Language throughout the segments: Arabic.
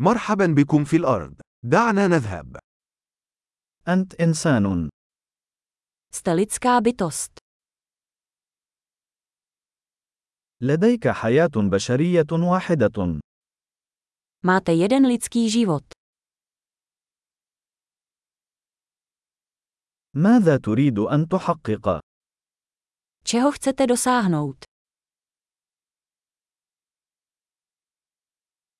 مرحبا بكم في الأرض. دعنا نذهب. أنت إنسان. Jste lidská bytost. لديك حياة بشرية واحدة. Máte jeden lidský život. ماذا تريد أن تحقق؟ Čeho chcete dosáhnout?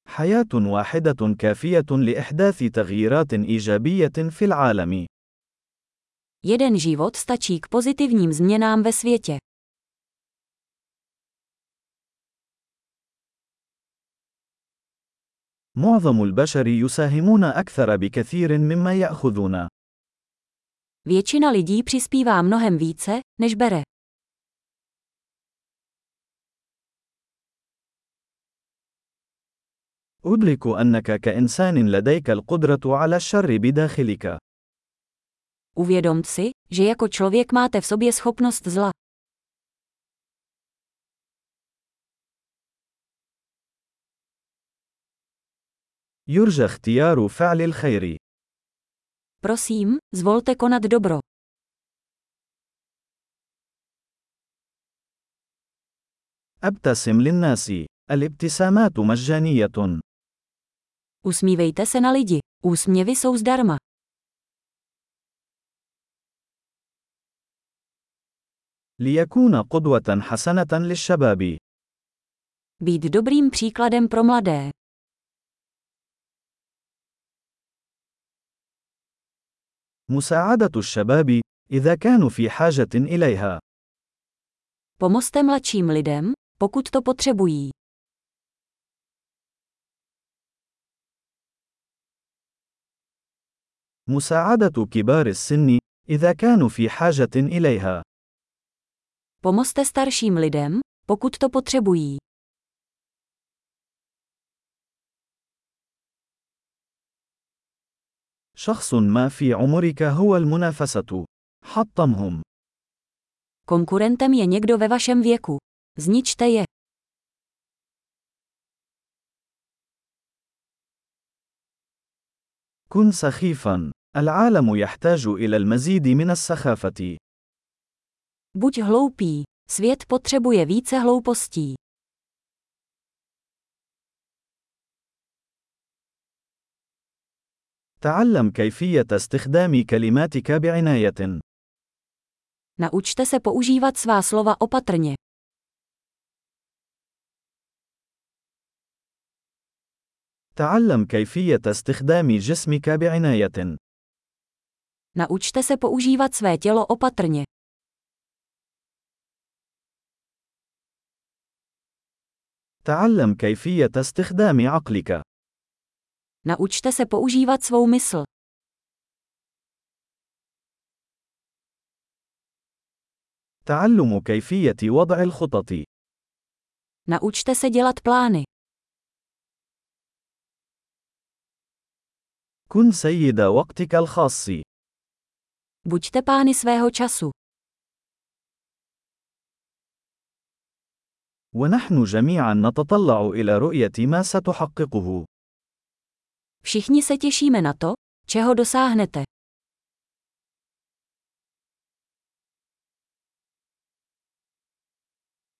حياة واحدة كافية لإحداث تغييرات إيجابية في العالم. Jeden život stačí k pozitivním změnám ve světě. معظم البشر يساهمون أكثر بكثير مما يأخذون. Většina lidí přispívá mnohem více, než bere. أدرك أنك كإنسان لديك القدرة على الشر بداخلك. Uvědom si, že jako člověk máte v sobě schopnost zla. يرجى اختيار فعل الخير. Prosím, zvolte konat dobro. أبتسم للناس. الابتسامات مجانية. Usmívejte se na lidi. Úsměvy jsou zdarma. ليكون قدوة حسنة للشباب. Být dobrým příkladem pro mladé. مساعدة الشباب إذا كانوا في حاجة إليها. Pomozte mladším lidem, pokud to potřebují. مساعدة كبار السن إذا كانوا في حاجة إليها. Pomozte starším lidem, pokud to potřebují. شخص ما في عمرك هو المنافسة. حطمهم. Konkurentem je někdo ve vašem věku. Zničte je. كن سخيفا. العالم يحتاج إلى المزيد من السخافة. Buď hloupý. Svět potřebuje více hloupostí. تعلم كيفية استخدام كلماتك بعناية. Naučte se používat svá slova opatrně. تعلم كيفية استخدام جسمك بعناية. Naučte se používat své tělo opatrně. تعلم كيفية استخدام عقلك. Naučte se používat svou mysl. تعلم كيفية وضع الخطط. Naučte se dělat plány. كن سيد وقتك الخاص. Buďte pány svého času. ونحن جميعا نتطلع إلى رؤية ما ستحققه. Všichni se těšíme na to, čeho dosáhnete.